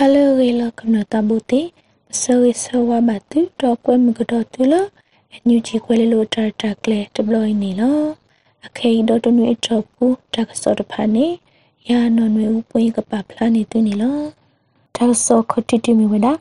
ဟာလိုရီလကနတဘူတီဆောရဆဝဘတူတော့ကွဲမကတော့တူလအညူချီကွဲလို့တာတာကလေဒပလိုင်းနီလောအခေဒတော့နွေတော့ပူတကစောတဖာနေယာနော်နွေဥပွင့်ကပပလာနေတူနီလောတကစောခတိတိမီဝဒါ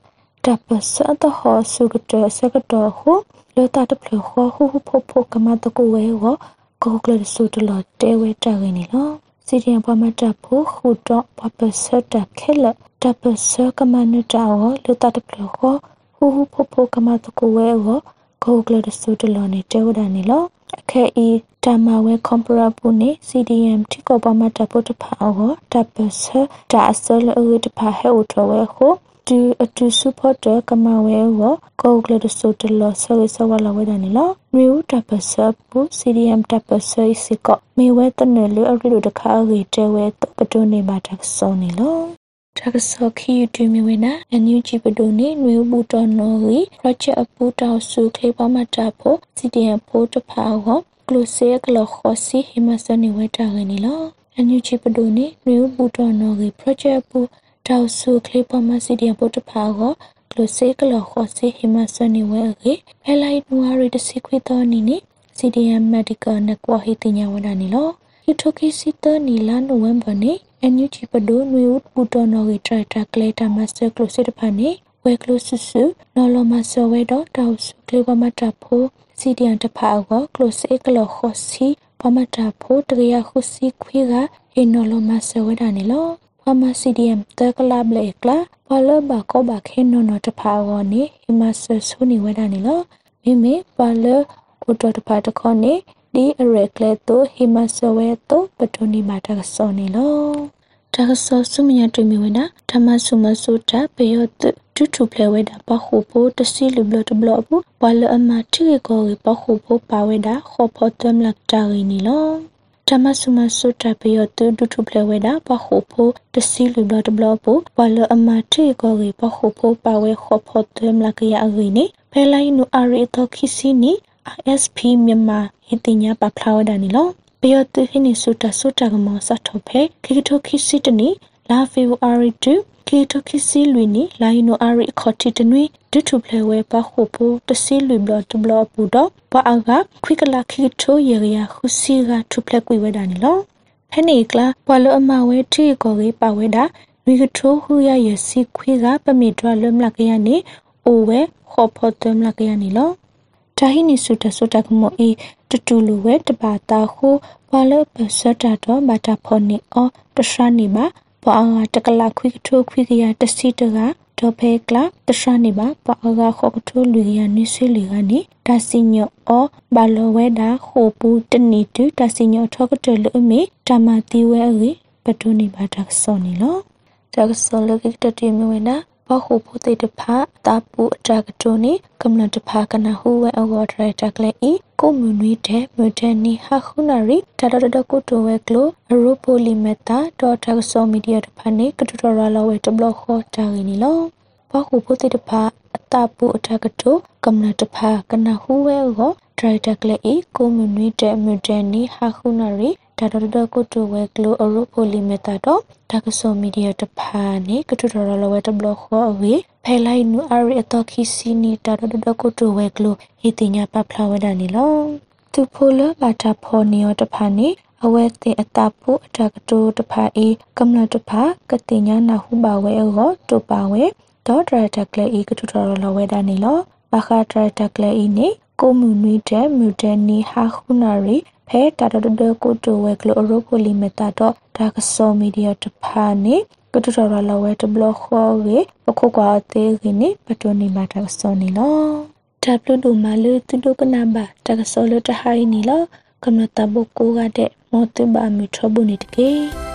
တပစတ်ဟောဆုကတစကတော်ဟုလောတာတပလခောဟုဟုဖို့ဖို့ကမတကူဝဲဟောကောကလဆူတလတဲဝဲတာရင်းနီလော စီရီယံပမတာဖို့ခုတော့ပပစတ်တခဲလတပစကမနတာဝလောတာတပလခောဟုဟုဖို့ဖို့ကမတကူဝဲဟောကောကလဆူတလနေတဲဝဒနီလောအခဲဤတမဝဲကွန်ပရာပူနေ CDM တိကောပမတာဖို့တဖာဟောတပစတာအစလအဝတဖာဟဲဥတော်ဝဲဟော တူအတူစုဖို့တကမဝဲဝကောကလဒဆိုတလဆဝဆဝလာဝဒနီလမြို့တပစပူ CDM တပစစကမေဝဲတနယ်လအရီတို့တခါရီတဲဝဲပတုန်နေမှာတက်ဆောနီလောတကဆောခီတူမီဝနာအန်ယူဂျီပဒိုနေနွေဘူတော်နော်ရီ project အပူတောက်စုခေပမတာဖို့ CDM ဖို့တဖာဟောကလုစေကလခောစီဟိမစနေဝဲတာရနီလောအန်ယူဂျီပဒိုနေနွေဘူတော်နော်ရီ project အပူ တောက်စုခလေးပမစီဒီယပုတ်တဖာကိုကလစေကလခောစေဟိမဆနီဝဲကေဖဲလိုက်နွားရီတစီခွေတော်နီနီ CDM Medical Network ဟိတညာဝဒနီလောဟိထိုကိစီတနီလာနိုဝင်ဘာနေအန်ယူချီပဒိုနွေဦးပူတော်နော်ရီထရတာကလေတာမစတာကလစေတဖာနေဝဲကလဆူဆူနော်လမဆောဝဲတော့တောက်စုကလေးပမတာဖိုး CDM တဖာကိုကလစေကလခောစီပမတာဖိုးတရခုစီခွေကဟိနော်လမဆောဝဲတာနီလော အမစီဒီအမ်တကလဘလေကလာဘလဘကောဘခဲနောနတဖာဝနေဟိမဆဆူနီဝဒနီလောမိမိဘလဥတတဖာတခေါနေဒီအရက်ကလေတိုဟိမဆဝဲတိုပတိုနီမာတကစောနီလောတကစောဆုမယတွေ့မြဝနာဓမ္မဆုမဆုတာပေယတတူတူဖလေဝဲတာပခုဖို့တစီလူဘလ တဘလဘူးဘလအမတိကိုပခုဖို့ပါဝဲတာခေါ်ဖို့တမ်လက်တာရင်းနီလောတမဆုမဆုတပယတုဒုထုဖလဝဲတာပခုဖိုတစီလူဘလဘလပိုဘလအမထေကိုရေပခုဖိုပါဝဲခောဖို့တမလကရအရိနေဖဲလိုက်နုအရိတခိစီနီ ISP မြန်မာဟိတညာပဖလာဝဒနီလောပယတုဟိနိဆုတဆုတကမောစတ်ထောဖဲခိကထောခိစီတနီလာဖေဗူအာရီတူ ကေတခိစီလွီနီလာယိနိုအာရီခေါတိတနွေဒုထုဖလဲဝဲပခုပိုတစီလွီဘလတဘလပူတော့ပအာကခွိကလာခိထိုယေရယာခုစီကထုဖလဲကွေဝဲတာနီလောဖဲနေကလာဘလအမဝဲတီကိုကေပါဝဲတာဝီကထိုဟူရရစီခွေကပမီဒရလွမ်လကရနီအိုဝဲခေါ်ဖို့တမ်လကရနီလောတာဟိနီဆုတဆုတကမောအီတတူလူဝဲတပါတာခုဘလပစတာတော့ဘာတာဖော်နီအောတရှနီပါ ပွာငါတကလာခွိကထိုခွိကရတစီတကဒေါ်ဖေကလာတရှနေပါပွာငါခေါကထိုလူရနိဆွေလီကနေဒါစီညောအောဘာလောဝဲတာခိုပူတနီတူဒါစီညောထောကတလူအမေတမတီဝဲအေပတုန်နေပါတက်စောနေလောတက်စောလကိတတိမဝဲနာ ဘဟုဖို့တိတဖာတာပူအတကတုန်နေကမ္လတဖာကနဟုဝဲအောဒရတက်လေဤကိုမူနွေတဲ့မဒန်နီဟာခုနာရီတတတကုတိုဝဲကလိုအရိုပိုလီမက်တာဒေါ်တက်ဆောမီဒီယာတဖာနေကတူတော်ရလာဝဲတဘလခေါ်တာရင်းနီလောဘဟုဖို့တိတဖာအတာပူအတကတုကမ္လတဖာကနဟုဝဲကိုဒရိုက်တာကလေဤကိုမူနွေတဲ့မဒန်နီဟာခုနာရီ ဒါတော်တော်ကိုတိုဝဲကလိုအရိုပိုလီမက်တာတော့ဒါကဆိုမီဒီယာတဖာနေကတူတော်ရလာဝဲတဘလခေါ်အဝေးဖဲလိုက်နူအရီအတော်ခီစီနီတာတော်တော်ကိုတိုဝဲကလိုဟီတင်ညာပဖလာဝဲတာနေလောသူဖိုလဘာတာဖော်နီယောတဖာနေအဝဲတင်အတာဖို့အတကတိုတဖာအေကမ္လတဖာကတင်ညာနာဟုပါဝဲအောတိုပါဝဲဒေါ်ဒရတာကလေဤကတူတော်လဝဲတာနေလောဘာခါဒရတာကလေဤနေ ကိုမူနွေတဲ့မြူတဲ့နီဟာခုနာရီဖဲတာတတဒကိုတိုဝဲကလိုရိုပိုလီမီတာတော့ဒါကစောမီဒီယာတဖာနေကတူတော်ရလဝဲတဘလခေါ်ရေပခုကွာသေးခင်းနေပတိုနီမာတာစောနီလောတပ်လူဒူမာလူတူဒကနာဘာတကစောလတဟိုင်းနီလောကမ္မတဘကိုကတဲ့မောတဘာမီထဘုန်တကေ